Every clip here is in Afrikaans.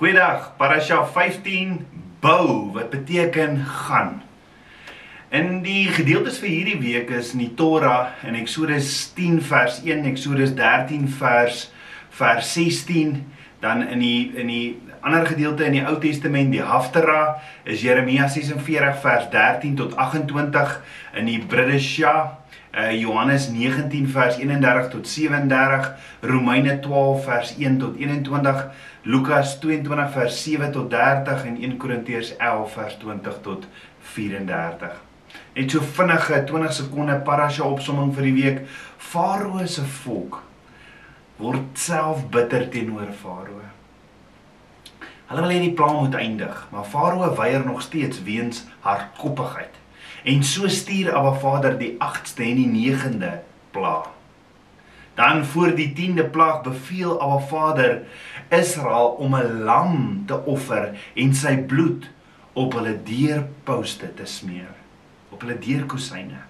Goeiedag, Parasha 15 bou wat beteken gaan. In die gedeeltes vir hierdie week is in die Torah in Eksodus 10 vers 1, Eksodus 13 vers vers 16, dan in die in die ander gedeelte in die Ou Testament, die Haftara, is Jeremia 46 vers 13 tot 28 in die Bridesha uh, Johannes 19 vers 31 tot 37, Romeine 12 vers 1 tot 21, Lukas 22 vers 7 tot 30 en 1 Korintiërs 11 vers 20 tot 34. Net so vinnige 20 sekonde parasha opsomming vir die week. Farao se volk word self bitter teenoor Farao. Hulle wil hê die plan moet eindig, maar Farao weier nog steeds weens hardkoppigheid. En so stuur Abba Vader die 8ste en die 9de plaag. Dan voor die 10de plaag beveel Abba Vader Israel om 'n lam te offer en sy bloed op hulle deurposte te smeer, op hulle deurkusyne.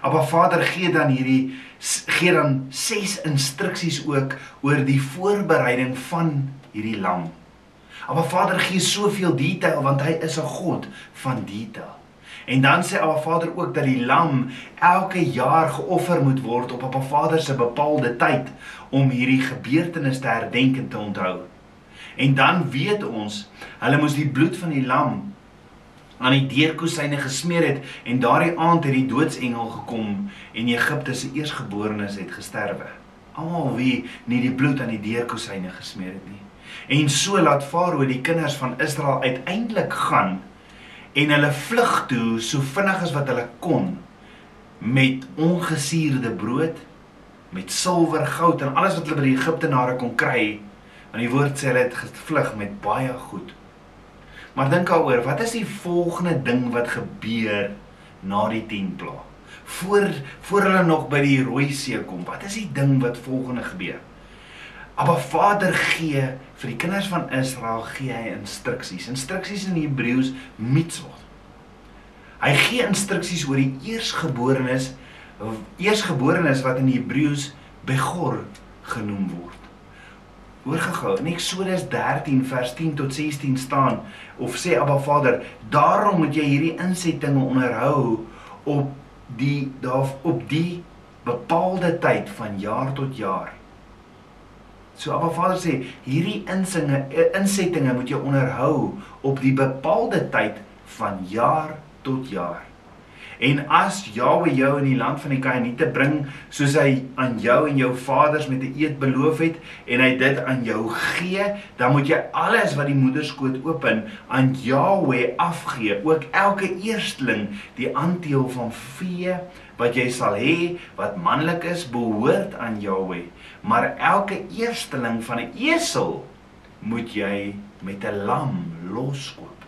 Abba Vader gee dan hierdie gee dan ses instruksies ook oor die voorbereiding van hierdie lam. Abba Vader gee soveel detail want hy is 'n God van detail. En dan sê Abba Vader ook dat die lam elke jaar geoffer moet word op Abba Vader se bepaalde tyd om hierdie gebeurtenis te herdenk en te onthou. En dan weet ons, hulle moes die bloed van die lam aan die deurkusyne gesmeer het en daardie aand het die doodsengel gekom en Egipte se eersgeborenes het gesterwe. Almal wie nie die bloed aan die deurkusyne gesmeer het nie. En so laat Farao die kinders van Israel uiteindelik gaan en hulle vlug toe so vinnig as wat hulle kon met ongesuurde brood met silwer, goud en alles wat hulle by die Egiptenare kon kry. Want die woord sê hulle het gevlug met baie goed. Maar dink daaroor, wat is die volgende ding wat gebeur na die 10 plaag? Voor voor hulle nog by die Rooi See kom, wat is die ding wat volgende gebeur? Abba Vader gee vir die kinders van Israel gee hy instruksies. Instruksies in Hebreëus mitzvot. Hy gee instruksies oor die eersgeborenes, eersgeborenes wat in Hebreëus begor genoem word. Hoor gehou, in Eksodus 13 vers 10 tot 16 staan of sê Abba Vader, daarom moet jy hierdie insettinge onderhou op die daar op die bepaalde tyd van jaar tot jaar So Abba Vader sê hierdie insinge eh, insettinge moet jy onderhou op die bepaalde tyd van jaar tot jaar. En as Jahwe jou in die land van die Kanaaniete bring soos hy aan jou en jou vaders met 'n eed beloof het en hy dit aan jou gee, dan moet jy alles wat die moederskoot open aan Jahwe afgee, ook elke eersteling, die aandeel van vee wat jy sal hê wat manlik is, behoort aan Jahwe maar elke eersteling van 'n esel moet jy met 'n lam loskoop.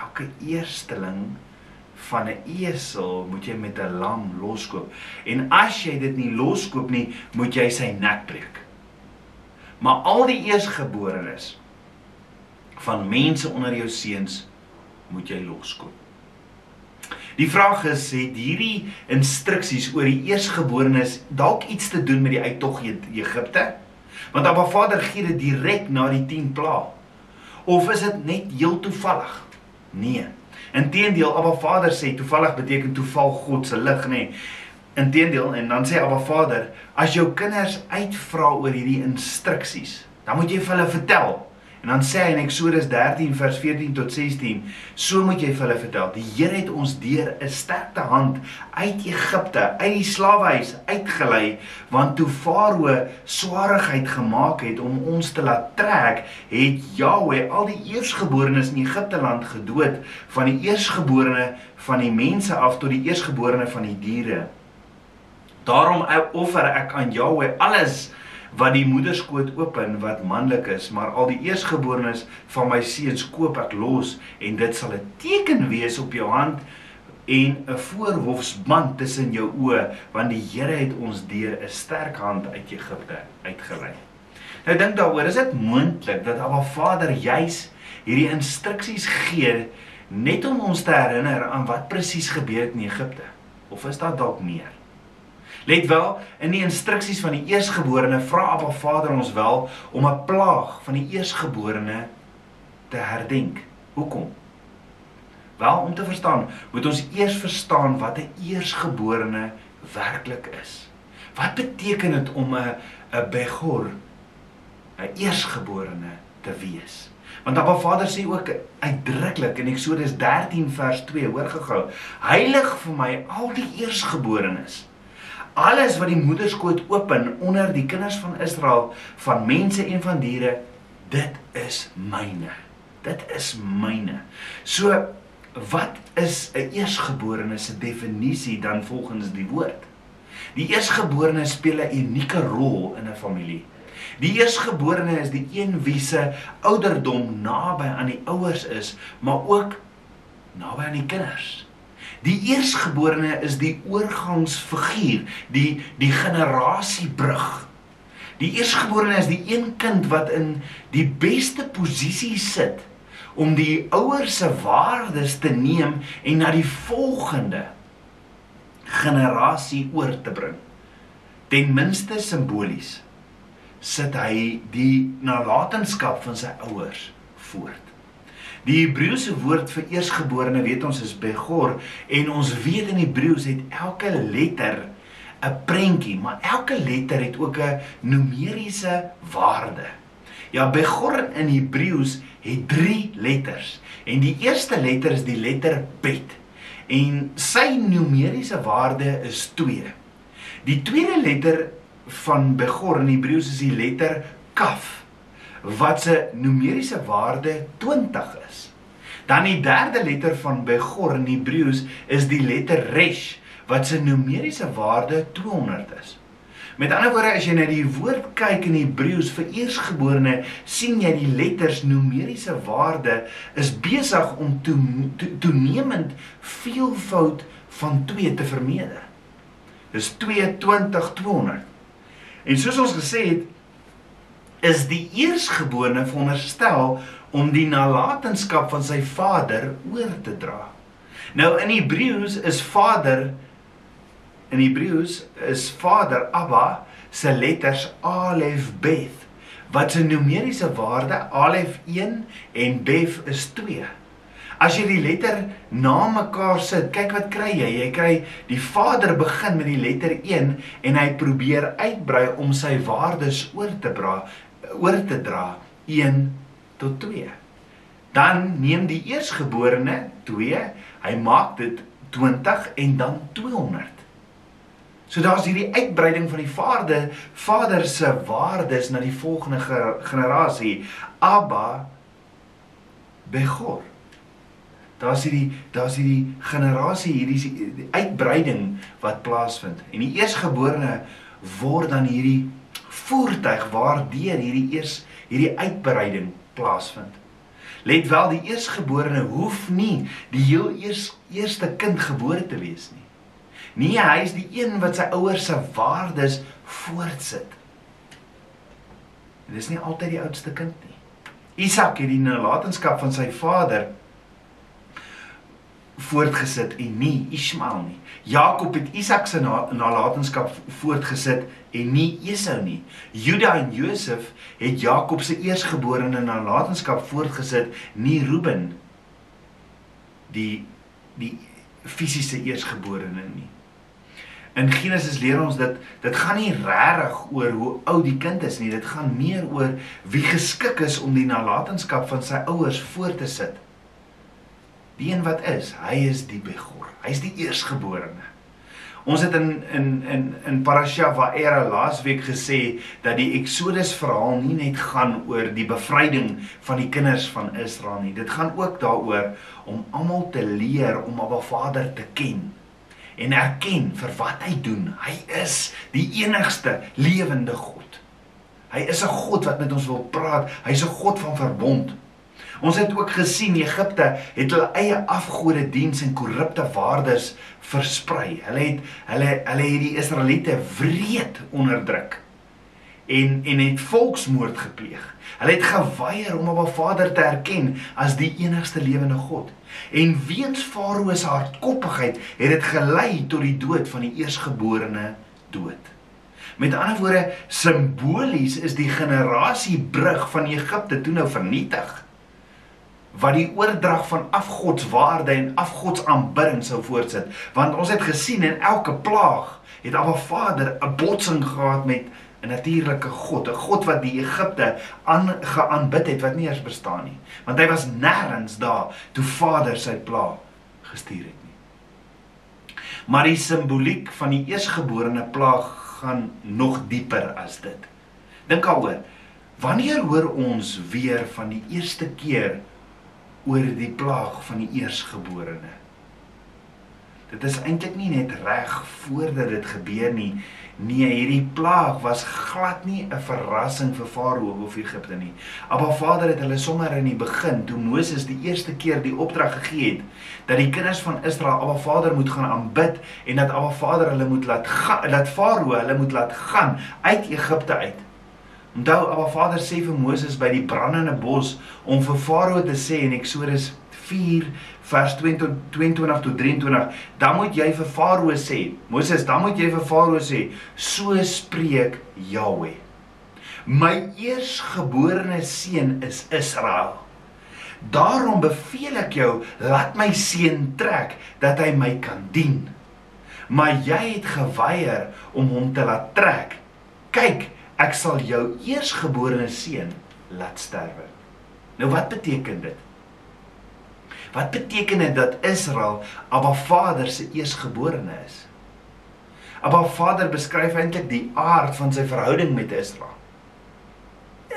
Elke eersteling van 'n esel moet jy met 'n lam loskoop. En as jy dit nie loskoop nie, moet jy sy nek breek. Maar al die eersgeborenes van mense onder jou seuns moet jy loskoop. Die vraag is het hierdie instruksies oor die eersgeborenes dalk iets te doen met die uittog uit Egipte? Want Abba Vader gee dit direk na die 10 plaag. Of is dit net heel toevallig? Nee. Inteendeel Abba Vader sê toevallig beteken toeval God se lig, nê. Nee. Inteendeel en dan sê Abba Vader, as jou kinders uitvra oor hierdie instruksies, dan moet jy vir hulle vertel En dan sê hy in Eksodus 13 vers 14 tot 16, so moet jy vir hulle vertel, die Here het ons deur 'n sterkte hand uit Egipte, uit die slawehuis uitgelei, want toe Farao swaarigheid gemaak het om ons te laat trek, het Jahwe al die eersgeborenes in Egipte land gedood, van die eersgeborene van die mense af tot die eersgeborene van die diere. Daarom offer ek aan Jahwe alles wat die moederskoot open wat manlik is, maar al die eersgeborenes van my seuns koop ek los en dit sal 'n teken wees op jou hand en 'n voorhofsband tussen jou oë, want die Here het ons deur 'n sterk hand uit Egipte uitgelei. Nou dink daaroor, is dit moontlik dat Abba Vader juis hierdie instruksies gee net om ons te herinner aan wat presies gebeur het in Egipte? Of is daar dalk meer? Let wel, in die instruksies van die eersgeborene vra Abba Vader ons wel om 'n plaag van die eersgeborene te herdenk. Hoekom? Wel, om te verstaan, moet ons eers verstaan wat 'n eersgeborene werklik is. Wat beteken dit om 'n 'n begor 'n eersgeborene te wees? Want Abba Vader sê ook uitdruklik in Eksodus 13 vers 2, hoor gehou, heilig vir my al die eersgeborenes. Alles wat die moederskoot open onder die kinders van Israel, van mense en van diere, dit is myne. Dit is myne. So wat is 'n eersgeborene se definisie dan volgens die woord? Die eersgeborene speel 'n unieke rol in 'n familie. Die eersgeborene is die een wie se ouderdom naby aan die ouers is, maar ook naby aan die kinders. Die eersgeborene is die oorgangsfiguur, die die generasiebrug. Die eersgeborene is die een kind wat in die beste posisie sit om die ouers se waardes te neem en na die volgende generasie oor te bring. Ten minste simbolies sit hy die nalatenskap van sy ouers voort. Die Hebreëse woord vir eersgeborene weet ons is begor en ons weet in Hebreëus het elke letter 'n prentjie, maar elke letter het ook 'n numeriese waarde. Ja, begor in Hebreëus het 3 letters en die eerste letter is die letter bet en sy numeriese waarde is 2. Die tweede letter van Begor in Hebreëus is die letter Kaf wat se numeriese waarde 20 is. Dan die derde letter van Begor in Hebreëus is die letter Resh wat se numeriese waarde 200 is. Met ander woorde as jy na die woord kyk in Hebreëus vir eersgeborene, sien jy die letters numeriese waarde is besig om to, to, toenemend veelvoud van 2 te vermeerder. Dis 22 200. En soos ons gesê het, is die eersgeborene veronderstel om die nalatenskap van sy vader oor te dra. Nou in Hebreëus is vader in Hebreëus is vader Abba se letters alef bet wat se numeriese waarde alef 1 en bef is 2. As jy die letter na mekaar sit, kyk wat kry jy? Jy kry die Vader begin met die letter 1 en hy probeer uitbrei om sy waardes oor te dra, oor te dra 1 tot 2. Dan neem die eersgeborene 2, hy maak dit 20 en dan 200. So daar's hierdie uitbreiding van die Vader, Vader se waardes na die volgende generasie, Abba Begor daar's hierdie daar's hierdie generasie hierdie uitbreiding wat plaasvind en die eersgeborene word dan hierdie voertuig waardeur hierdie eers hierdie uitbreiding plaasvind. Let wel die eersgeborene hoef nie die heel eers eerste kind gebore te wees nie. Nee hy is die een wat sy ouers se waardes voortsit. Dit is nie altyd die oudste kind nie. Isak het die nalatenskap van sy vader voortgesit en nie Ismael nie. Jakob het Isak se nalatenskap voortgesit en nie Esau nie. Juda en Josef het Jakob se eersgeborene nalatenskap voortgesit, nie Reuben die die fisiese eersgeborene nie. In Genesis leer ons dat dit gaan nie regtig oor hoe oud die kind is nie, dit gaan meer oor wie geskik is om die nalatenskap van sy ouers voort te sit. Die een wat is, hy is die begor. Hy's die eersgeborene. Ons het in in in in Parasha Vaera laasweek gesê dat die Exodus verhaal nie net gaan oor die bevryding van die kinders van Israel nie. Dit gaan ook daaroor om almal te leer om Abba Vader te ken en erken vir wat hy doen. Hy is die enigste lewende God. Hy is 'n God wat met ons wil praat. Hy's 'n God van verbond. Ons het ook gesien Egipte het hulle eie afgode diens en korrupte waardes versprei. Hulle het hulle hulle het die Israeliete wreed onderdruk en en het volksmoord gepleeg. Hulle het geweier om 'n Vader te erken as die enigste lewende God. En weens Farao se hardkoppigheid het dit gelei tot die dood van die eersgeborene dood. Met ander woorde, simbolies is die generasiebrug van Egipte toe nou vernietig wat die oordrag van afgodswaarde en afgodsaanbidding sou voortsit want ons het gesien in elke plaag het Abba Vader 'n botsing gehad met 'n natuurlike God, 'n God wat die Egipte aangeaanbid het wat nie eers bestaan nie. Want hy was nêrens daar toe Vader sy plaag gestuur het nie. Maar die simboliek van die eersgeborene plaag gaan nog dieper as dit. Dink daaroor. Wanneer hoor ons weer van die eerste keer oor die plaag van die eersgeborene? Dit is eintlik nie net reg voordat dit gebeur nie. Nee, hierdie plaag was glad nie 'n verrassing vir Farao of Egipte nie. Maar Vader het hulle sommer in die begin toe Moses die eerste keer die opdrag gegee het dat die kinders van Israel Abba Vader moet gaan aanbid en dat Abba Vader hulle moet laat gaan, dat Farao hulle moet laat gaan uit Egipte uit. Onthou Abba Vader sê vir Moses by die brandende bos om vir Farao te sê in Eksodus 4 vers 22 tot 23 dan moet jy vir Farao sê Moses dan moet jy vir Farao sê so spreek Jahweh. My eersgeborene seun is Israel. Daarom beveel ek jou laat my seun trek dat hy my kan dien. Maar jy het geweier om hom te laat trek. Kyk ek sal jou eersgeborene seun laat sterwe nou wat beteken dit Wat beteken dit dat Israel Abba Vader se eersgeborene is? Abba Vader beskryf eintlik die aard van sy verhouding met Israel.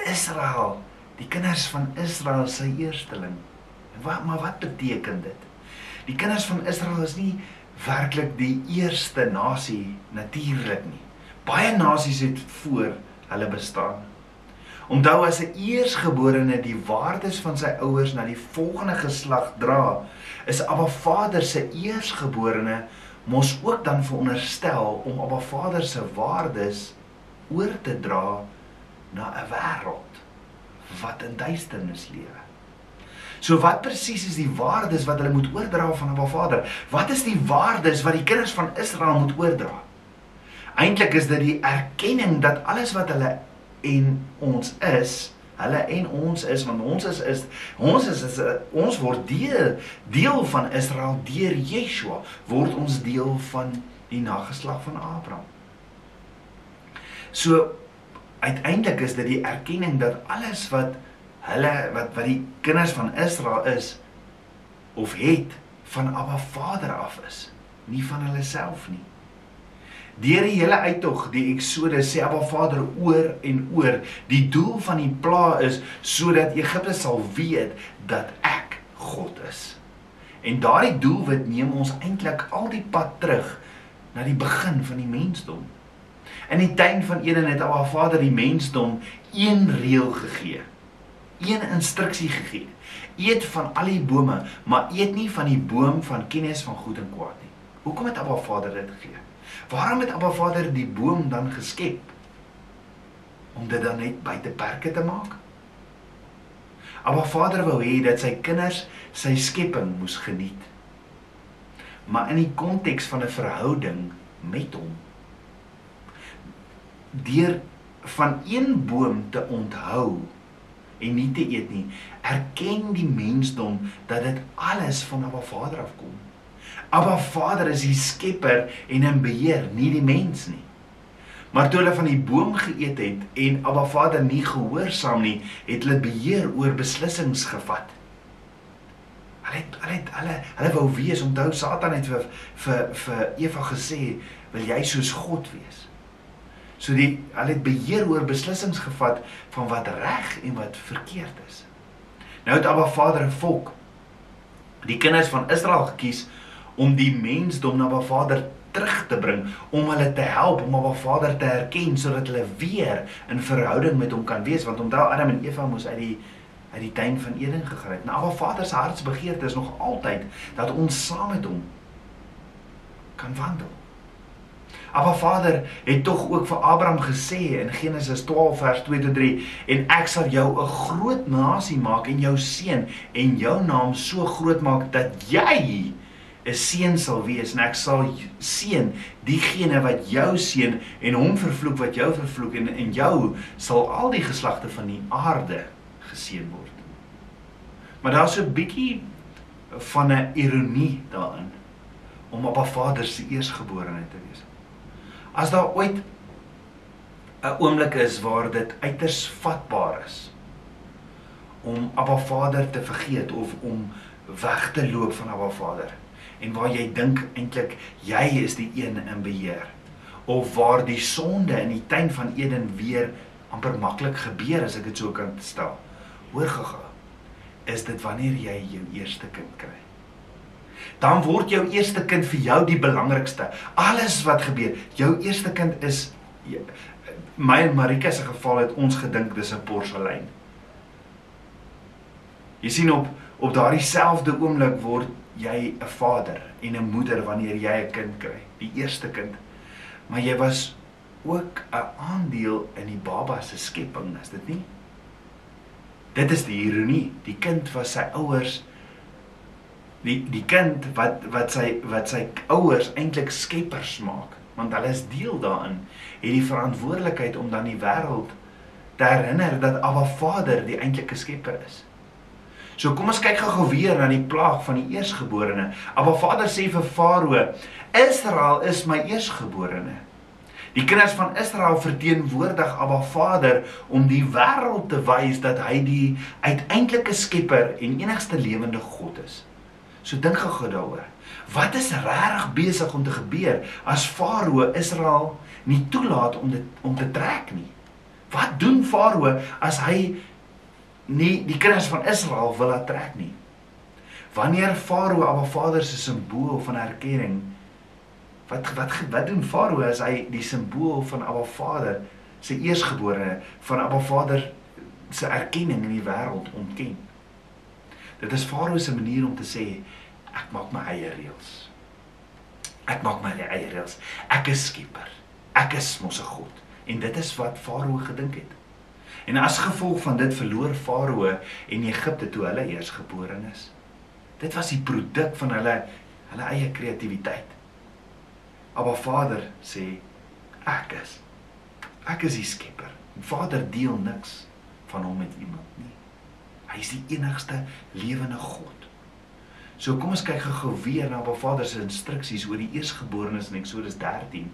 Israel, die kinders van Israel se eersteling. Wat maar wat beteken dit? Die kinders van Israel is nie werklik die eerste nasie natuurlik nie. Baie nasies het voor hulle bestaan. Onthou as 'n eersgeborene die waardes van sy ouers na die volgende geslag dra, is Abba Vader se eersgeborene mos ook dan veronderstel om Abba Vader se waardes oor te dra na 'n wêreld wat in duisternis lewe. So wat presies is die waardes wat hulle moet oordra van Abba Vader? Wat is die waardes wat die kinders van Israel moet oordra? Eintlik is dit die erkenning dat alles wat hulle en ons is hulle en ons is want ons is is ons is, is ons word deel deel van Israel deur Yeshua word ons deel van die nageslag van Abraham. So uiteindelik is dit die erkenning dat alles wat hulle wat wat die kinders van Israel is of het van Abba Vader af is, nie van hulle self nie. Deur die hele uittog, die Eksodus sê Abba Vader oor en oor, die doel van die pla is sodat Egipte sal weet dat ek God is. En daardie doelwit neem ons eintlik al die pad terug na die begin van die mensdom. In die tuin van Eden het Abba Vader die mensdom een reël gegee. Een instruksie gegee. Eet van al die bome, maar eet nie van die boom van kennis van goed en kwaad nie. Hoekom het Abba Vader dit gegee? Waarom het Abba Vader die boom dan geskep? Om dit dan net buite perke te maak? Abba Vader wou hê dat sy kinders sy skepping moes geniet. Maar in die konteks van 'n verhouding met hom deur van een boom te onthou en nie te eet nie, erken die mensdom dat dit alles van Abba Vader afkom. Abba Vader is die skepper en in beheer, nie die mens nie. Maar toe hulle van die boom geëet het en Abba Vader nie gehoorsaam nie, het hulle beheer oor beslissings gevat. Hulle het hulle het hulle hulle wou wees, onthou Satan het vir vir vir Eva gesê, "Wil jy soos God wees?" So die hulle het beheer oor beslissings gevat van wat reg en wat verkeerd is. Nou het Abba Vader 'n volk die kinders van Israel gekies om die mensdom na Ba Vader terug te bring, om hulle te help om Ba Vader te erken sodat hulle weer in verhouding met hom kan wees want onthou Adam en Eva moes uit die uit die tuin van Eden gegaan het. Nou Ba Vader se hartsbegeerte is nog altyd dat ons saam met hom kan wandel. Abba Vader het tog ook vir Abraham gesê in Genesis 12 vers 2 tot 3 en ek sal jou 'n groot nasie maak en jou seun en jou naam so groot maak dat jy 'n seun sal wees en ek sal seën diegene wat jou seën en hom vervloek wat jou vervloek en in jou sal al die geslagte van die aarde geseën word. Maar daar's so 'n bietjie van 'n ironie daarin om op 'n Vader se eersgeborene te wees. As daar ooit 'n oomblik is waar dit uiters vatbaar is om Abba Vader te vergeet of om weg te loop van Abba Vader en waar jy dink eintlik jy is die een in beheer of waar die sonde in die tuin van Eden weer amper maklik gebeur as ek dit so kan stel. Hoor gaga is dit wanneer jy jou eerste kind kry. Dan word jou eerste kind vir jou die belangrikste. Alles wat gebeur, jou eerste kind is my en Marika se geval het ons gedink dis 'n porselein. Jy sien op op daardie selfde oomblik word jy 'n vader en 'n moeder wanneer jy 'n kind kry, die eerste kind. Maar jy was ook 'n aandeel in die baba se skepping, is dit nie? Dit is die ironie. Die kind was sy ouers die die kind wat wat sy wat sy ouers eintlik skeppers maak want hulle is deel daarin het die verantwoordelikheid om dan die wêreld te herinner dat Abba Vader die eintlike skepper is. So kom ons kyk gou-gou weer na die plaag van die eersgeborene. Abba Vader sê vir Farao: "Israel is my eersgeborene." Die kinders van Israel verteenwoordig Abba Vader om die wêreld te wys dat hy die uiteindelike skepper en enigste lewende God is. So dink gou-gou daaroor. Wat is regtig besig om te gebeur as Farao Israel nie toelaat om dit om te trek nie? Wat doen Farao as hy nie die kinders van Israel wil laat trek nie? Wanneer Farao Abba Vader se simbool van erkenning wat wat wat doen Farao as hy die simbool van Abba Vader se eersgebore van Abba Vader se erkenning in die wêreld ontken? Dit is Farao se manier om te sê ek maak my eie reëls. Ek maak my eie reëls. Ek is skieper. Ek is mos 'n god. En dit is wat Farao gedink het. En as gevolg van dit verloor Farao en Egipte toe hulle eers gebore is. Dit was die produk van hulle hulle eie kreatiwiteit. Maar Vader sê ek is ek is die skepper. Vader deel niks van hom met iemand nie. Hy is die enigste lewende God. So kom ons kyk gou-gou weer na Ba Vader se instruksies oor die eersgeborenes in Eksodus 13.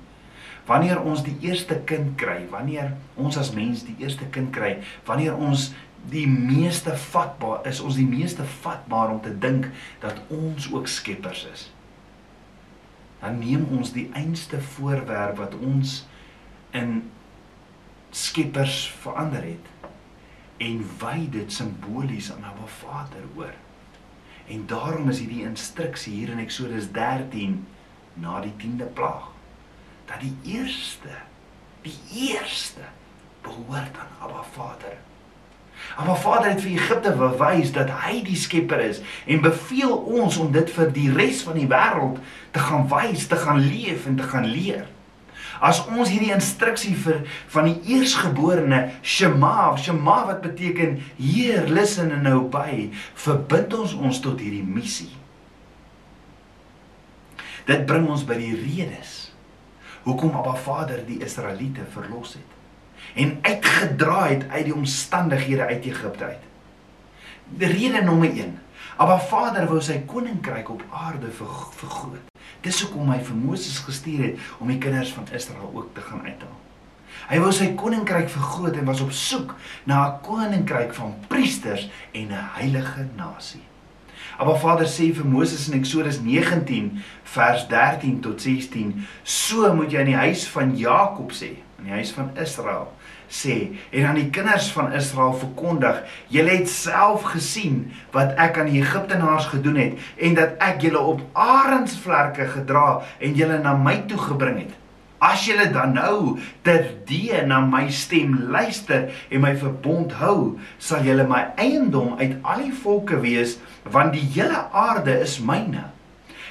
Wanneer ons die eerste kind kry, wanneer ons as mens die eerste kind kry, wanneer ons die meeste vatbaar is, ons die meeste vatbaar om te dink dat ons ook skeppers is. Dan neem ons die einste voorwerp wat ons in skeppers verander het en wy dit simbolies aan Abba Vader oor. En daarom is hierdie instruksie hier in Eksodus 13 na die 10de plaag dat die eerste die eerste behoort aan Abba Vader. Abba Vader het vir Egipte bewys dat hy die skepper is en beveel ons om dit vir die res van die wêreld te gaan wys, te gaan leef en te gaan leer. As ons hierdie instruksie vir van die eersgeborene Shema, Shema wat beteken Heer, listen and obey, verbind ons ons tot hierdie missie. Dit bring ons by die redes hoekom Abba Vader die Israeliete verlos het en uitgedra het uit die omstandighede uit Egipte uit. Rede nommer 1. Abba Vader wou sy koninkryk op aarde vergroot. Dis hoekom hy vir Moses gestuur het om die kinders van Israel ook te gaan uithaal. Hy wou sy koninkryk vergroot en was op soek na 'n koninkryk van priesters en 'n heilige nasie. Maar Vader sê vir Moses in Eksodus 19 vers 13 tot 16: "So moet jy in die huis van Jakob sê, in die huis van Israel, sê en aan die kinders van Israel verkondig: Julle het self gesien wat ek aan die Egiptenaars gedoen het en dat ek julle op arensvlerke gedra en julle na my toe gebring het. As julle dan nou terdee na my stem luister en my verbond hou, sal julle my eiendom uit al die volke wees, want die hele aarde is myne.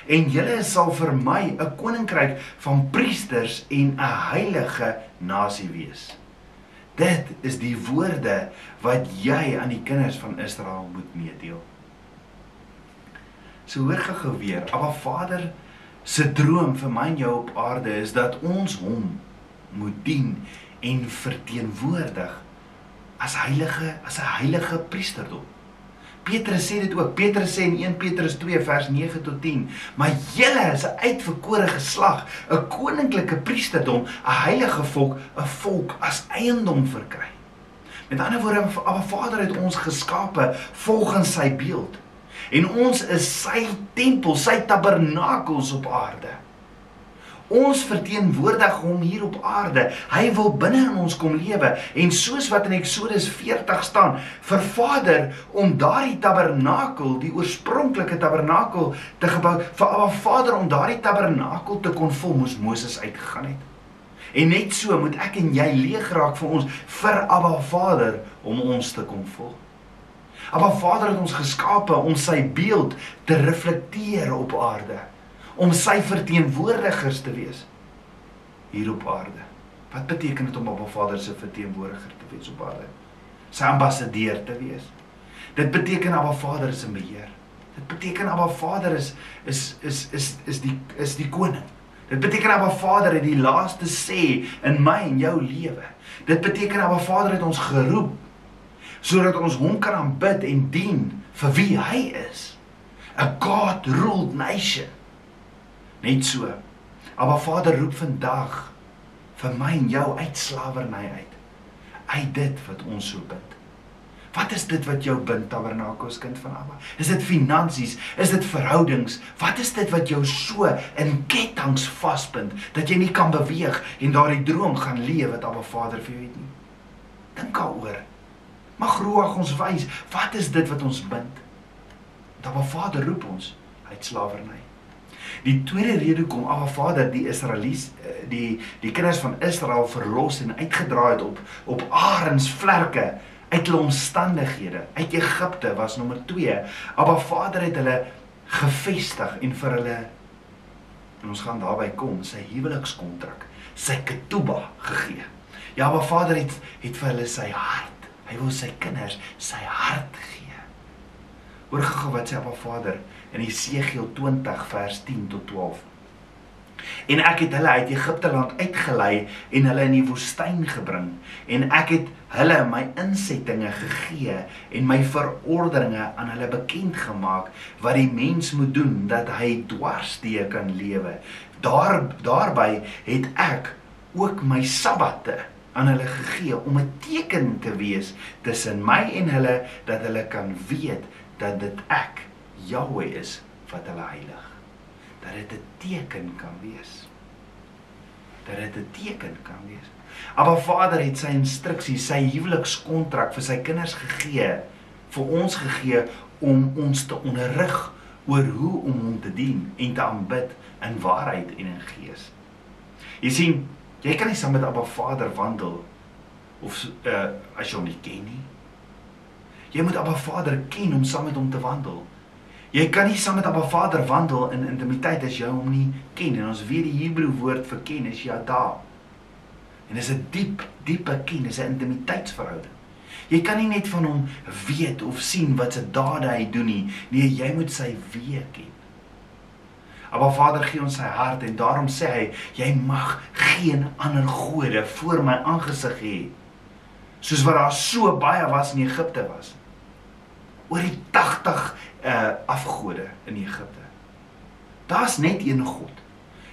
En julle sal vir my 'n koninkryk van priesters en 'n heilige nasie wees. Dit is die woorde wat jy aan die kinders van Israel moet meedeel. So hoor gou weer, Abba Vader se droom vir my en jou op aarde is dat ons hom moet dien en verteenwoordig as heilige as 'n heilige priesterdom. Petrus sê dit ook. Petrus sê in 1 Petrus 2 vers 9 tot 10, maar julle is 'n uitverkore geslag, 'n koninklike priesterdom, 'n heilige volk, 'n volk as eiendom verkry. Met ander woorde, Abba Vader het ons geskape volgens sy beeld. En ons is sy tempel, sy tabernakels op aarde. Ons verteenwoordig hom hier op aarde. Hy wil binne in ons kom lewe en soos wat in Eksodus 40 staan, vir Vader om daardie tabernakel, die oorspronklike tabernakel te gebou, vir Abba Vader om daardie tabernakel te kon vul, moes Moses uitgegaan het. En net so moet ek en jy leeg raak vir ons vir Abba Vader om ons te kom vul. Abba Vader het ons geskape om sy beeld te reflekteer op aarde om sy verteenwoordigers te wees hier op aarde. Wat beteken dit om Abba Vader se verteenwoordiger te wees op aarde? Sy ambassadeur te wees. Dit beteken Abba Vader is in beheer. Dit beteken Abba Vader is is is is is die is die koning. Dit beteken Abba Vader het die laaste sê in my en jou lewe. Dit beteken Abba Vader het ons geroep sodat ons hom kan aanbid en dien vir wie hy is. A God ruled nation. Net so. Maar Vader roep vandag vir my en jou uit slawerny uit. Uit dit wat ons so bind. Wat is dit wat jou bind tabernakels kind van Abba? Is dit finansies? Is dit verhoudings? Wat is dit wat jou so in ketTINGS vasbind dat jy nie kan beweeg en daardie droom gaan leef wat Abba Vader vir jou het nie? Dink daaroor. Mag Ruach ons wys, wat is dit wat ons bind? Dat Abba Vader roep ons uit slawerny. Die tweede rede kom Abba Vader die Israelies eh, die die kinders van Israel verlos en uitgedra het op op arensvlerke uit hulle omstandighede. Uit Egipte was nommer 2. Abba Vader het hulle gevestig en vir hulle en ons gaan daarby kom sy huwelikskontrak, sy ketuba gegee. Ja, Abba Vader het het vir hulle sy hart. Hy wil sy kinders sy hart gee. Hoor gou wat sê Abba Vader in Jesegiel 20 vers 10 tot 12. En ek het hulle uit Egipte land uitgelei en hulle in die woestyn gebring en ek het hulle my insettinge gegee en my verordeninge aan hulle bekend gemaak wat die mens moet doen dat hy dwarsdeur kan lewe. Daar daarby het ek ook my sabbate aan hulle gegee om 'n teken te wees tussen my en hulle dat hulle kan weet dat dit ek Jahweh is wat hulle heilig. Dat dit 'n teken kan wees. Dat dit 'n teken kan wees. Maar Vader het sy instruksies, sy huwelikskontrak vir sy kinders gegee, vir ons gegee om ons te onderrig oor hoe om hom te dien en te aanbid in waarheid en in gees. Jy sien, jy kan nie saam met Abba Vader wandel of uh as jy hom nie ken nie. Jy moet Abba Vader ken om saam met hom te wandel. Jy kan nie saam met Abba Vader wandel in intimiteit as jy hom nie ken. En ons weet die Hebreë woord vir ken is yada. En dis 'n diep, diepe ken, dis 'n intimiteitsverhouding. Jy kan nie net van hom weet of sien wat se dade hy doen nie. Nee, jy moet sy weë ken. Abba Vader gee ons sy hart en daarom sê hy, jy mag geen ander gode voor my aangesig hê. Soos wat daar so baie was in Egipte was. Oor die 80 uh afgode in Egipte. Daar's net een God.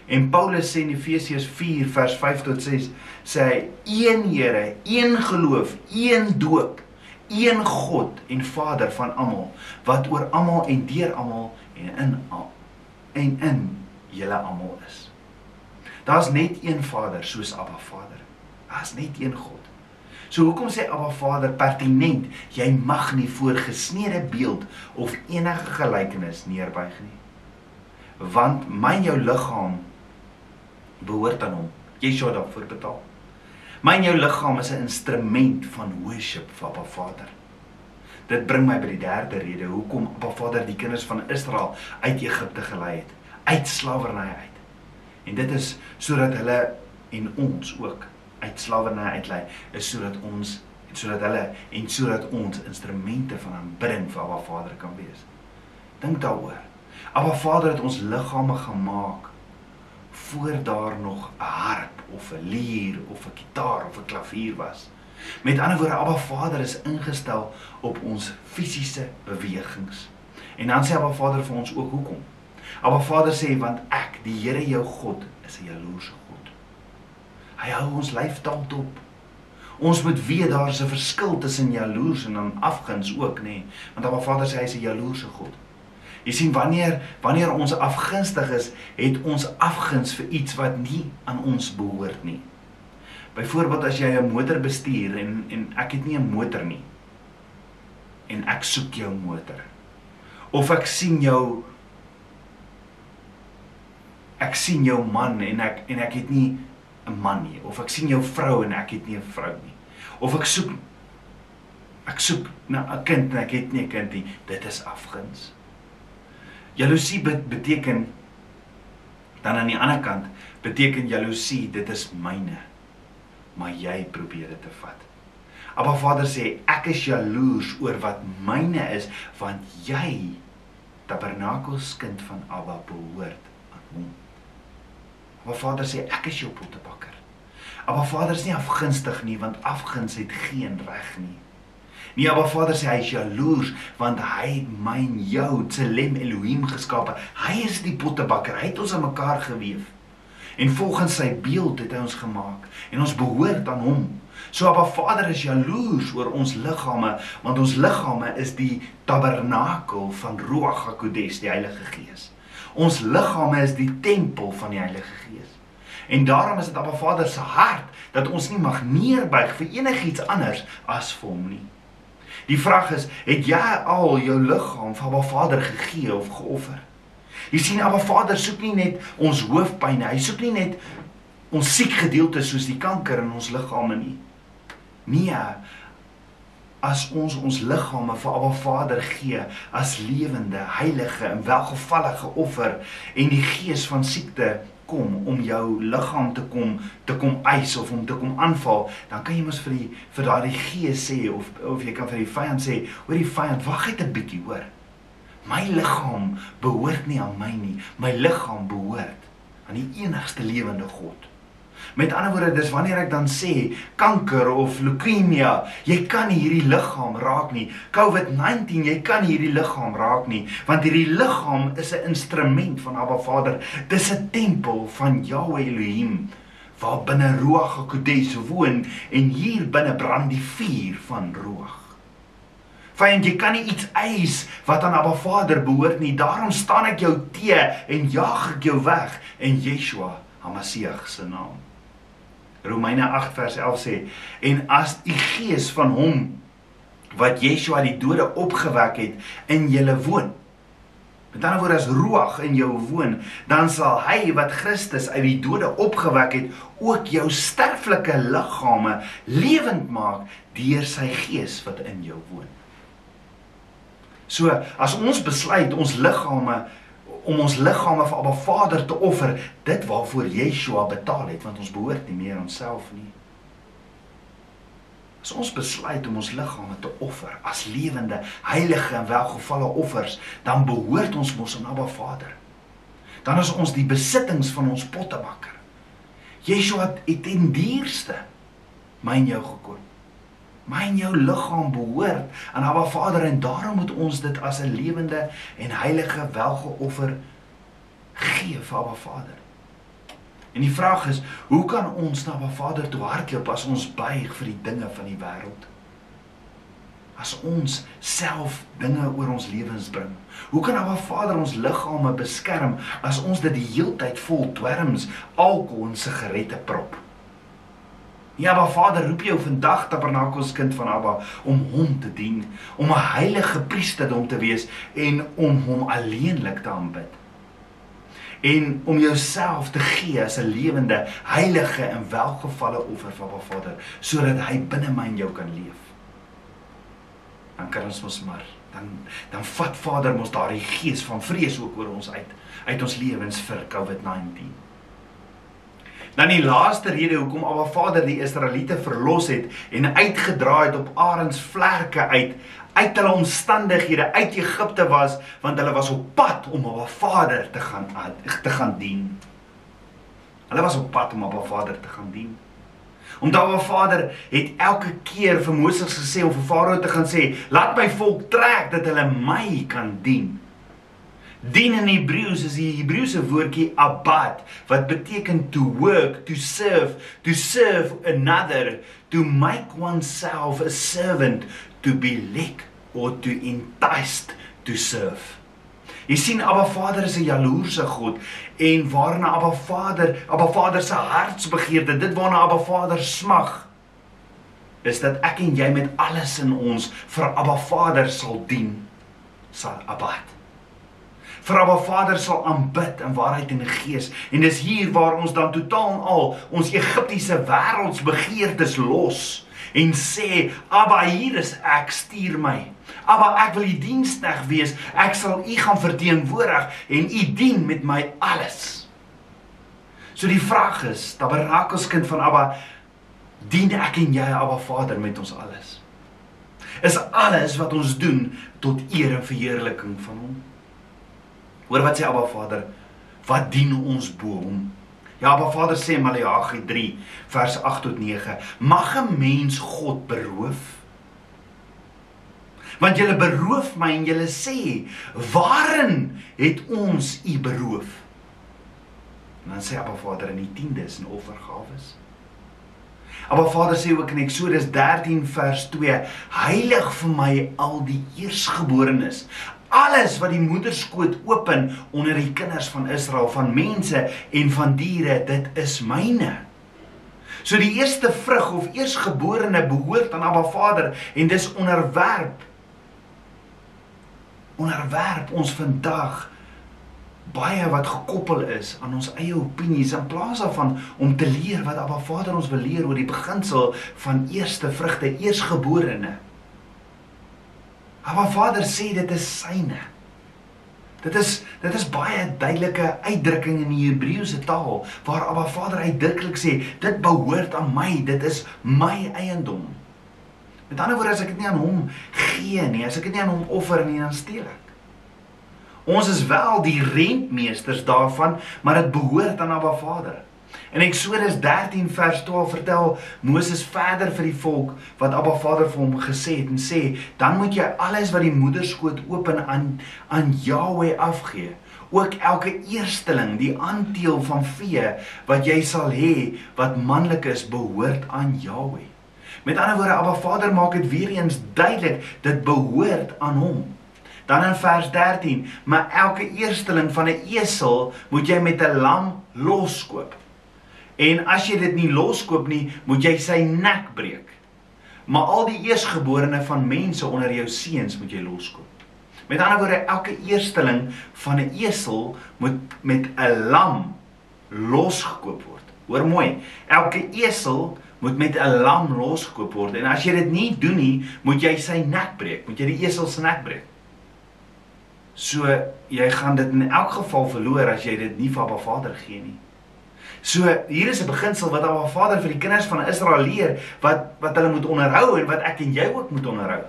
En Paulus sê in Efesiërs 4 vers 5 tot 6 sê hy een Here, een geloof, een doop, een God en Vader van almal wat oor almal en deur almal en in al en in julle almal is. Daar's net een Vader soos Abba Vader. Daar's net een God. So hoekom sê Abba Vader pertinent, jy mag nie voor gesneede beeld of enige gelykenis neerbuig nie. Want my jou liggaam behoort aan hom. Jy sou daarvoor betaal. My jou liggaam is 'n instrument van worship vir Abba Vader. Dit bring my by die derde rede hoekom Abba Vader die kinders van Israel uit Egipte gelei het, uit slawerny uit. En dit is sodat hulle en ons ook uit slawerny uitlei is sodat ons sodat hulle en sodat ons instrumente van aanbidding vir Abba Vader kan wees. Dink daaroor. Abba Vader het ons liggame gemaak voor daar nog 'n harp of 'n lier of 'n kitaar of 'n klavier was. Met ander woorde, Abba Vader is ingestel op ons fisiese bewegings. En dan sê Abba Vader vir ons ook hoekom? Abba Vader sê want ek, die Here jou God, is 'n jaloerse God. Hy hou ons lyf taalt op. Ons moet weet daar's 'n verskil tussen jaloers en dan afguns ook, nê? Nee. Want Abba Vader sê hy's 'n jaloerse God. Jy sien wanneer wanneer ons afgunstig is, het ons afguns vir iets wat nie aan ons behoort nie. Byvoorbeeld as jy 'n motor bestuur en en ek het nie 'n motor nie. En ek soek jou motor. Of ek sien jou ek sien jou man en ek en ek het nie 'n man nie of ek sien jou vrou en ek het nie 'n vrou nie. Of ek soek ek soek na 'n kind en ek het nie 'n kind nie. Dit is afguns. Jaloesie beteken dan aan die ander kant beteken jaloesie dit is myne maar jy probeer dit te vat. Abba Vader sê ek is jaloers oor wat myne is want jy tabernakels kind van Abba behoort aan hom. Abba Vader sê ek is jou pottebakker. Abba Vader is nie afgunstig nie want afguns het geen reg nie. Nie Abba Vader sê hy is jaloers want hy het my en jou Tselem Elohim geskape. Hy is die pottebakker. Hy het ons aan mekaar gewewe. En volgens sy beeld het hy ons gemaak en ons behoort aan hom. So Abba Vader is jaloers oor ons liggame want ons liggame is die tabernakel van Ruach HaKodes, die Heilige Gees. Ons liggame is die tempel van die Heilige Gees. En daarom is dit Abba Vader se hart dat ons nie mag neerbuig vir enigiets anders as vir hom nie. Die vraag is, het jy al jou liggaam vir Abba Vader gegee of geoffer? Jy sien Abba Vader soek nie net ons hoofpyn, hy soek nie net ons siek gedeeltes soos die kanker in ons liggame nie. Nee. As ons ons liggame vir Abba Vader gee as lewende, heilige en welgevallige offer en die gees van siekte kom om jou liggaam te kom te kom eis of om te kom aanval, dan kan jy mos vir die vir daardie gees sê of of jy kan vir die vyand sê, hoor die vyand, wag net 'n bietjie, hoor. My liggaam behoort nie aan my nie. My liggaam behoort aan die enigste lewende God. Met ander woorde, dis wanneer ek dan sê kanker of leukemia, jy kan hierdie liggaam raak nie. COVID-19, jy kan hierdie liggaam raak nie, want hierdie liggaam is 'n instrument van Abba Vader. Dis 'n tempel van Yahweh Elohim waar binne Ruach HaKodesh woon en hier binne brand die vuur van Ruach. Vyand, jy kan nie iets eis wat aan Abba Vader behoort nie. Daarom staan ek jou te en jaag ek jou weg in Yeshua HaMashiach se naam. Romeine 8 vers 11 sê en as die gees van hom wat Yeshua die dode opgewek het in julle woon met ander woorde as ruach in jou woon dan sal hy wat Christus uit die dode opgewek het ook jou sterflike liggame lewend maak deur sy gees wat in jou woon so as ons besluit ons liggame om ons liggame vir Abba Vader te offer, dit waarvoor Yeshua betaal het, want ons behoort nie meer onsself nie. As ons besluit om ons liggame te offer as lewende, heilige en welgevalle offers, dan behoort ons mos aan Abba Vader. Dan is ons die besittings van ons pottebakker. Yeshua het ten duurste my en jou gekoop my en jou liggaam behoort aan Abba Vader en daarom moet ons dit as 'n lewende en heilige welgeoffer gee vir Abba Vader. En die vraag is, hoe kan ons na Abba Vader toe hardloop as ons buig vir die dinge van die wêreld? As ons self dinge oor ons lewens bring. Hoe kan Abba Vader ons liggame beskerm as ons dit die heeltyd vol dwelms, alkohol en sigarette prop? Ja, maar Vader roep jou vandag Tabernakels kind van Abba om hom te dien, om 'n heilige priesterdom te wees en om hom alleenlik te aanbid. En om jouself te gee as 'n lewende, heilige en welgevalle offer vir Abba Vader, sodat hy binne my en jou kan leef. Dan kan ons mos maar dan dan vat Vader mos daardie gees van vrees ook oor ons uit uit ons lewens vir COVID-19. Dan die laaste rede hoekom Abba Vader die Israeliete verlos het en uitgedraai het op arends vlerke uit uit hulle omstandighede uit Egipte was want hulle was op pad om Abba Vader te gaan te gaan dien. Hulle was op pad om Abba Vader te gaan dien. Omdat Abba Vader het elke keer vir Moses gesê om vir Farao te gaan sê, "Laat my volk trek dat hulle my kan dien." Dien in Hebreëus is die Hebreëse woordjie abad wat beteken to work, to serve, to serve another, to make oneself a servant, to be led or to enticed to serve. Jy sien Abba Vader is 'n jaloerse God en waarna Abba Vader, Abba Vader se hartsbegeerte, dit waarna Abba Vader smag, is dat ek en jy met alles in ons vir Abba Vader sal dien, sal abad vir Abba Vader sal aanbid in waarheid en gees. En dis hier waar ons dan totaal en al ons Egiptiese wêreldsbegeertes los en sê Abba hier is ek stuur my. Abba ek wil u diensneg wees. Ek sal u gaan verteenwoordig en u dien met my alles. So die vraag is, Tabernakels kind van Abba, dien ek en jy Abba Vader met ons alles? Is alles wat ons doen tot eer en verheerliking van hom? Hoor wat sê Abba Vader? Wat dien ons bo hom? Ja, Abba Vader sê Maleagi 3 vers 8 tot 9: Mag 'n mens God beroof? Want julle beroof my en julle sê, "Waarin het ons u beroof?" En dan sê Abba Vader in die tiendes en offergawes. Abba Vader sê ook in Eksodus 13 vers 2: "Heilig vir my al die eersgeborenes, alles wat die moederskoot open onder die kinders van Israel van mense en van diere dit is myne. So die eerste vrug of eersgeborene behoort aan Abba Vader en dis onderwerp. Onderwerp ons vandag baie wat gekoppel is aan ons eie opinies in plaas daarvan om te leer wat Abba Vader ons wil leer oor die beginsel van eerste vrugte eersgeborene Maar Vader sê dit is syne. Dit is dit is baie duidelike uitdrukking in die Hebreëse taal waar Abba Vader uitdruklik sê dit behoort aan my, dit is my eiendom. Met ander woorde as ek dit nie aan hom gee nie, as ek dit nie aan hom offer nie, dan steel ek. Ons is wel die rentmeesters daarvan, maar dit behoort aan Abba Vader. In Eksodus 13 vers 12 vertel Moses verder vir die volk wat Abba Vader vir hom gesê het en sê dan moet jy alles wat die moederskoot open aan aan Jahweh afgee ook elke eersteling die aandeel van vee wat jy sal hê wat manlik is behoort aan Jahweh Met ander woorde Abba Vader maak dit weer eens duidelik dit behoort aan hom. Dan in vers 13 maar elke eersteling van 'n esel moet jy met 'n lam loskoop En as jy dit nie loskoop nie, moet jy sy nek breek. Maar al die eersgeborene van mense onder jou seuns moet jy loskoop. Met ander woorde, elke eersteling van 'n esel moet met 'n lam losgekoop word. Hoor mooi, elke esel moet met 'n lam losgekoop word en as jy dit nie doen nie, moet jy sy nek breek, moet jy die esel se nek breek. So jy gaan dit in elk geval verloor as jy dit nie vir Abba Vader gee nie. So hier is 'n beginsel wat Abba Vader vir die kinders van Israel leer wat wat hulle moet onderhou en wat ek en jy ook moet onderhou.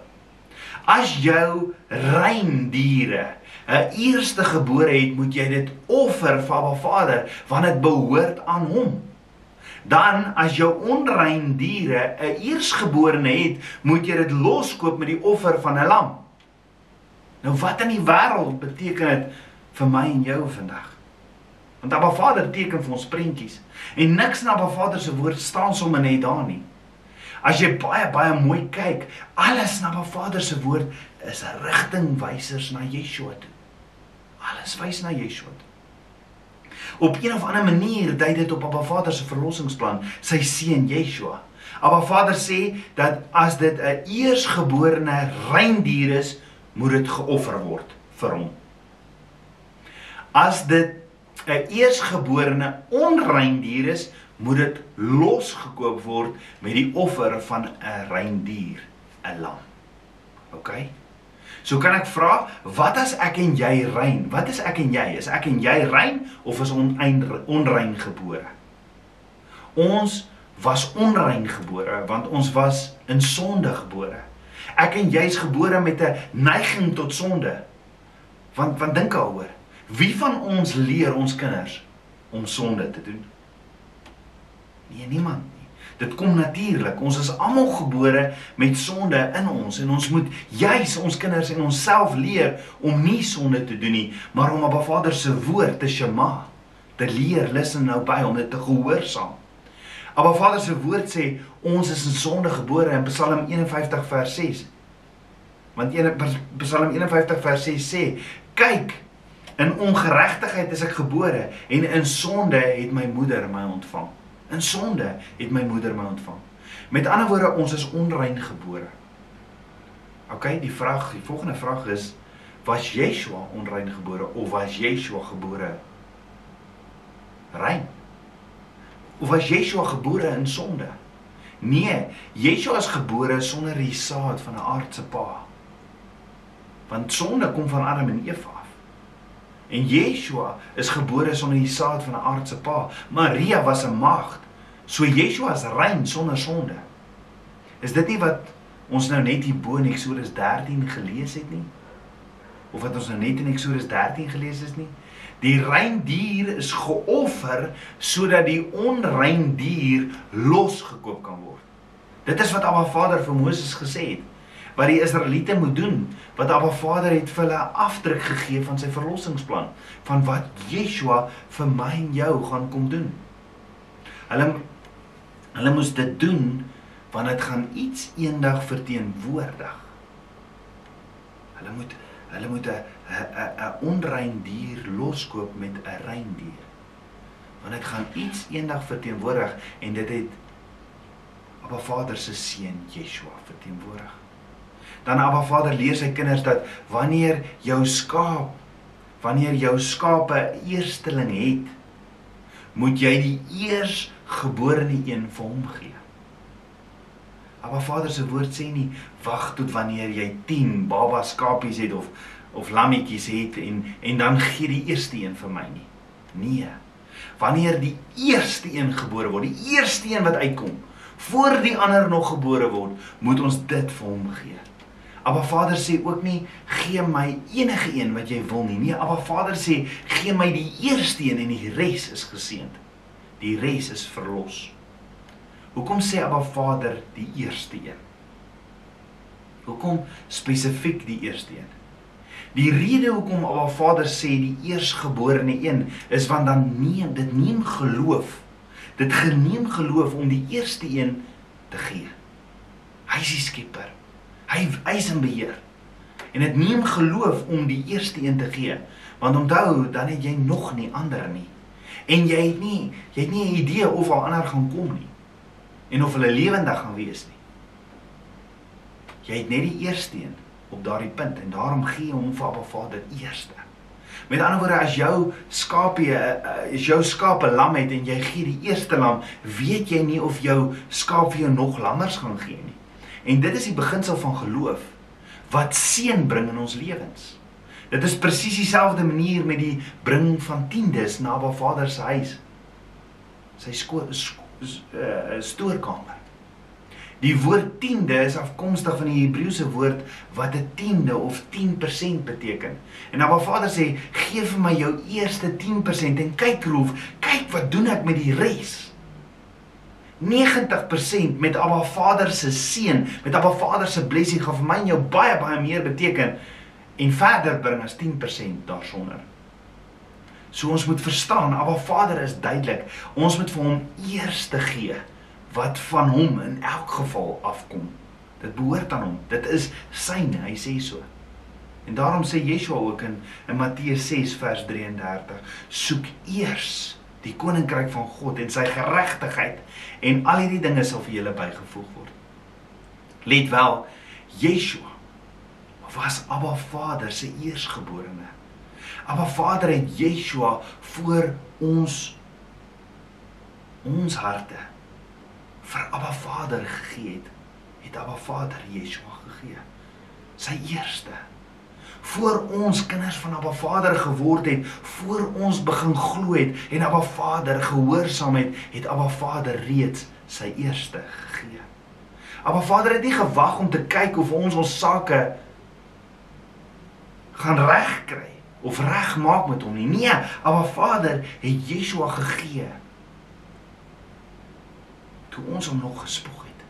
As jou rein diere 'n eerste gebore het, moet jy dit offer vir Abba Vader want dit behoort aan hom. Dan as jou onrein diere 'n eersgeborene het, moet jy dit loskoop met die offer van 'n lam. Nou wat in die wêreld beteken dit vir my en jou vandag? Want Abba Vader teken vir ons prentjies en niks in Abba Vader se woord staan sommer net daar nie. As jy baie baie mooi kyk, alles in Abba Vader se woord is rigtingwysers na Yeshua toe. Alles wys na Yeshua. Op 'n of ander manier dui dit op Abba Vader se verlossingsplan, sy seun Yeshua. Abba Vader sê dat as dit 'n eersgeborene reindier is, moet dit geoffer word vir hom. As dit 'n eersgeborene onrein dier is, moet dit losgekoop word met die offer van 'n rein dier, 'n lam. OK? So kan ek vra, wat as ek en jy rein? Wat is ek en jy? Is ek en jy rein of is ons onrein gebore? Ons was onrein gebore want ons was in sonde gebore. Ek en jy is gebore met 'n neiging tot sonde. Want want dink daaroor. Wie van ons leer ons kinders om sonde te doen? Nee, niemand nie. Dit kom natuurlik. Ons is almal gebore met sonde in ons en ons moet juis ons kinders en onsself leer om nie sonde te doen nie, maar om op Ba Vader se woord te shema, te leer, listen nou by om dit te gehoorsaam. Abba Vader se woord sê ons is in sonde gebore in Psalm 51 vers 6. Want in Psalm 51 vers 6 sê: "Kyk, in ongeregtigheid is ek gebore en in sonde het my moeder my ontvang." In sonde het my moeder my ontvang. Met ander woorde, ons is onrein gebore. OK, die vraag, die volgende vraag is: Was Yeshua onrein gebore of was Yeshua gebore rein? Of was Yeshua gebore in sonde? Nee, Yeshua is gebore sonder die saad van 'n aardse pa. Want sonde kom van Adam en Eva. En Yeshua is gebore sonder die saad van 'n aardse pa. Maria was 'n maagd. So Yeshua is rein sonder sonde. Is dit nie wat ons nou net hier bo in Eksodus 13 gelees het nie? Of wat ons nou net in Eksodus 13 gelees het nie? Die rein dier is geoffer sodat die onrein dier losgekoop kan word. Dit is wat Abba Vader vir Moses gesê het wat die Israeliete moet doen, wat Abba Vader het vir hulle afdruk gegee van sy verlossingsplan, van wat Yeshua vir my en jou gaan kom doen. Hulle hulle moes dit doen want dit gaan iets eendag verteenwoordig. Hulle moet hulle moet 'n 'n 'n onrein dier loskoop met 'n rein dier. Want dit gaan iets eendag verteenwoordig en dit het Abba Vader se seun Yeshua verteenwoordig. Dan Abba Vader leer sy kinders dat wanneer jou skaap wanneer jou skape eersteling het, moet jy die eersgeborene een vir hom gee. Abba Vader se woord sê nie wag tot wanneer jy 10 baba skapies het of of lammetjies het en en dan gee die eerste een vir my nie. Nee. Wanneer die eerste een gebore word, die eerste een wat uitkom, voor die ander nog gebore word, moet ons dit vir hom gee. Abba Vader sê ook nie gee my enige een wat jy wil nie. Nee, Abba Vader sê gee my die eerste een en die res is geseënd. Die res is verlos. Hoekom sê Abba Vader die eerste een? Hoekom spesifiek die eerste een? Die rede hoekom Abba Vader sê die eersgeborene een is want dan neem dit neem geloof. Dit geneem geloof om die eerste een te gee. Hy is die skepper. Hy hy is in beheer. En dit neem geloof om die eerste een te gee. Want onthou, dan het jy nog nie ander nie. En jy het nie jy het nie 'n idee of al ander gaan kom nie. En of hulle lewendig gaan wees nie. Jy het net die eerste een op daardie punt en daarom gee hom vir Abba Vader eerste. Met ander woorde as jou skapie is jou skaap 'n lam het en jy gee die eerste lam, weet jy nie of jou skaap vir jou nog lammers gaan gee nie. En dit is die beginsel van geloof wat seën bring in ons lewens. Dit is presies dieselfde manier met die bring van tiendes na Abba Vader se huis. Sy skool is uh, stoorkamer. Die woord tiende is afkomstig van die Hebreëse woord wat 'n tiende of 10% beteken. En Abba Vader sê, "Gee vir my jou eerste 10% en kyk roof, kyk wat doen ek met die res." 90% met Abba Vader se seën, met Abba Vader se blessing gaan vir my en jou baie baie meer beteken en verder bring as 10% daarsonder. So ons moet verstaan, Abba Vader is duidelik. Ons moet vir hom eerste gee wat van hom in elk geval afkom. Dit behoort aan hom. Dit is syne, hy sê so. En daarom sê Yeshua ook in in Matteus 6 vers 33: Soek eers die koninkryk van God en sy geregtigheid en al hierdie dinge sal vir julle bygevoeg word. Let wel, Yeshua was Abba Vader se eersgeborene. Abba Vader het Yeshua voor ons ons harte vir Abba Vader gegee het, het Abba Vader Yeshua gegee. Sy eerste voor ons kinders van Abba Vader geword het, voor ons begin glo het en Abba Vader gehoorsaam het, het Abba Vader reeds sy eerste gegee. Abba Vader het nie gewag om te kyk of ons ons sake gaan regkry of regmaak met hom nie. Nee, Abba Vader het Yeshua gegee toe ons hom nog gespoeg het.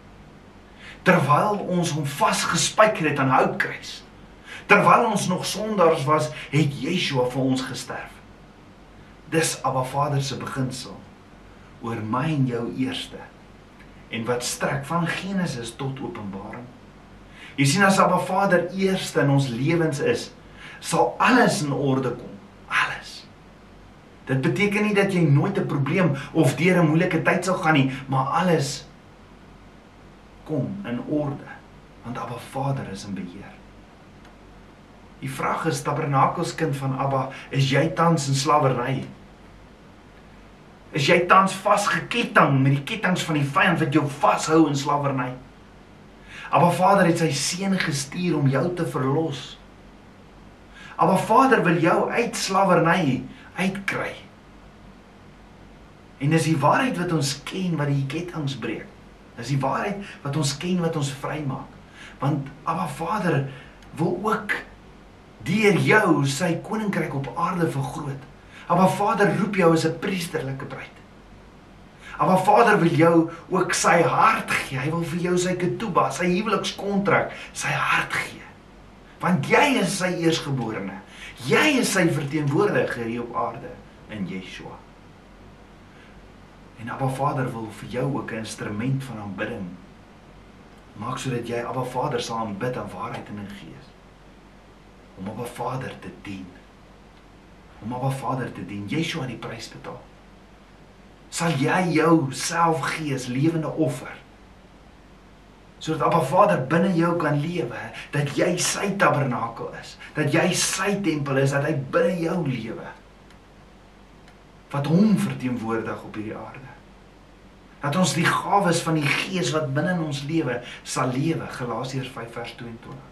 Terwyl ons hom vasgespijker het aan houtkruis. Terwyl ons nog sondaars was, het Yeshua vir ons gesterf. Dis Abba Vader se beginsel oor my en jou eerste en wat strek van Genesis tot Openbaring. Jy sien as Abba Vader eerste in ons lewens is, sal alles in orde kom. Alles. Dit beteken nie dat jy nooit 'n probleem of deur 'n moeilike tyd sal gaan nie, maar alles kom in orde want Abba Vader is in beheer. Die vraag is tabernakelskind van Abba, is jy tans in slawerny? Is jy tans vasgeketting met die kettinge van die vyand wat jou vashou in slawerny? Abba Vader het sy seun gestuur om jou te verlos. Abba Vader wil jou uit slawerny uitkry. En dis die waarheid wat ons ken wat die kettinge breek. Dis die waarheid wat ons ken wat ons vrymaak. Want Abba Vader wil ook deur jou sy koninkryk op aarde vergroot. Abba Vader roep jou as 'n priesterlike bruid. Abba Vader wil jou ook sy hart gee. Hy wil vir jou sy ketuba, sy huwelikskontrak, sy hart gee. Want jy is sy eersgeborene. Jy is sy verteenwoordiger hier op aarde in Yeshua. En Abba Vader wil vir jou ook 'n instrument van aanbidding maak sodat jy Abba Vader sal aanbid in waarheid en in gees. Om Abba Vader te dien om Abba Vader te dien. Yeshua het die prys betaal. Sal jy jouself gee as lewende offer? Sodat Abba Vader binne jou kan lewe, dat jy sy tabernakel is, dat jy sy tempel is, dat hy binne jou lewe. Wat hom verteenwoordig op hierdie aarde. Dat ons die gawes van die Gees wat binne in ons lewe sal lewe, Galasiërs 5 vers 22.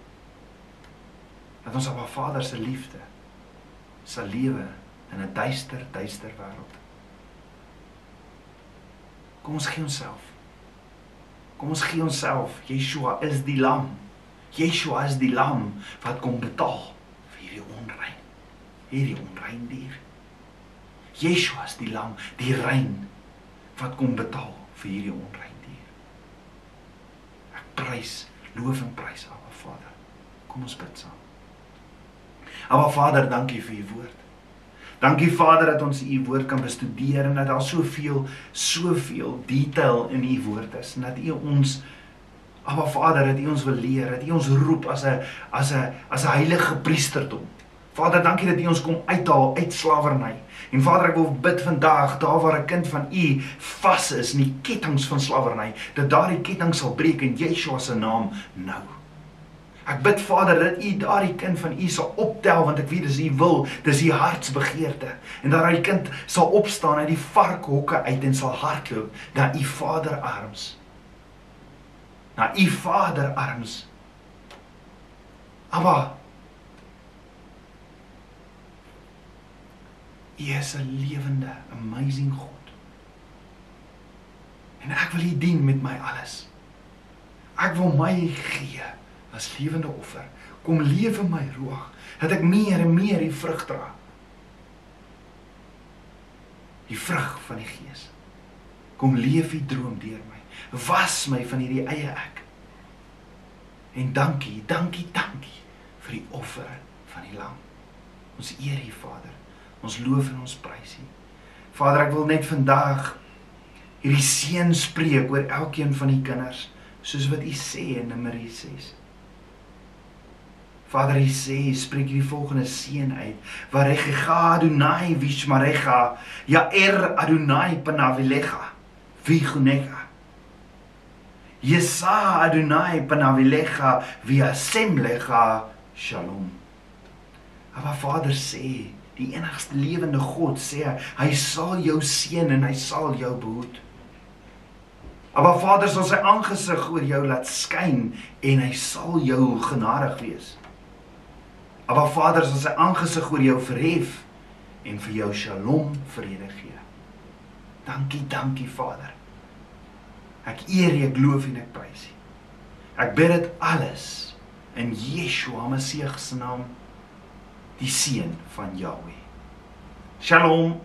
Dat ons Abba Vader se liefde sal lewe in 'n duister, duister wêreld. Kom ons gee onsself. Kom ons gee onsself. Yeshua is die lam. Yeshua is die lam wat kom betaal vir hierdie onrein. Hierdie onrein dier. Yeshua is die lam, die rein wat kom betaal vir hierdie onrein dier. Ek prys, loof en prys Abba Vader. Kom ons bid saam. Aba Vader, dankie vir u woord. Dankie Vader dat ons u woord kan bestudeer en dat daar soveel soveel detail in u woord is en dat u ons Aba Vader, dat u ons wil leer, dat u ons roep as 'n as 'n as 'n heilige priesterdom. Vader, dankie dat u ons kom uithaal uit slawerny. En Vader, ek wil bid vandag daar waar 'n kind van u vas is in die kettinge van slawerny, dat daardie ketting sal breek in Yeshua se naam nou. Ek bid Vader dat U daardie kind van U sal optel want ek weet dis U wil, dis U hartsbegeerte. En dat daardie kind sal opstaan uit die varkhokke uit en sal hardloop na U Vader arms. Na U Vader arms. Aba. U is 'n lewende, amazing God. En ek wil U dien met my alles. Ek wil my gee as lewende offer. Kom lewe my roog dat ek meer en meer die vrug dra. Die vrug van die Gees. Kom leef die droom deur my. Was my van hierdie eie ek. En dankie, dankie, dankie vir die offer van die lam. Ons eer U Vader. Ons loof en ons prys U. Vader, ek wil net vandag hierdie seën spreek oor elkeen van die kinders, soos wat U sê in Numeri 6. Vader, hy sê, spreek die volgende seën uit. Varecha Adonai vishmarecha, Yaer Adonai panavilecha, viguneka. Yesa Adonai panavilecha, viasemlecha, shalom. Maar Vader sê, die enigste lewende God sê, hy sal jou seën en hy sal jou behoed. Maar Vader sal sy aangesig oor jou laat skyn en hy sal jou genadig wees. Aba Vader, sal sy aangesig oor jou verhef en vir jou shalom vrede gee. Dankie, dankie Vader. Ek eer U, ek loof U en ek prys U. Ek bid dit alles in Yeshua Messie se naam, die seun van Jahweh. Shalom.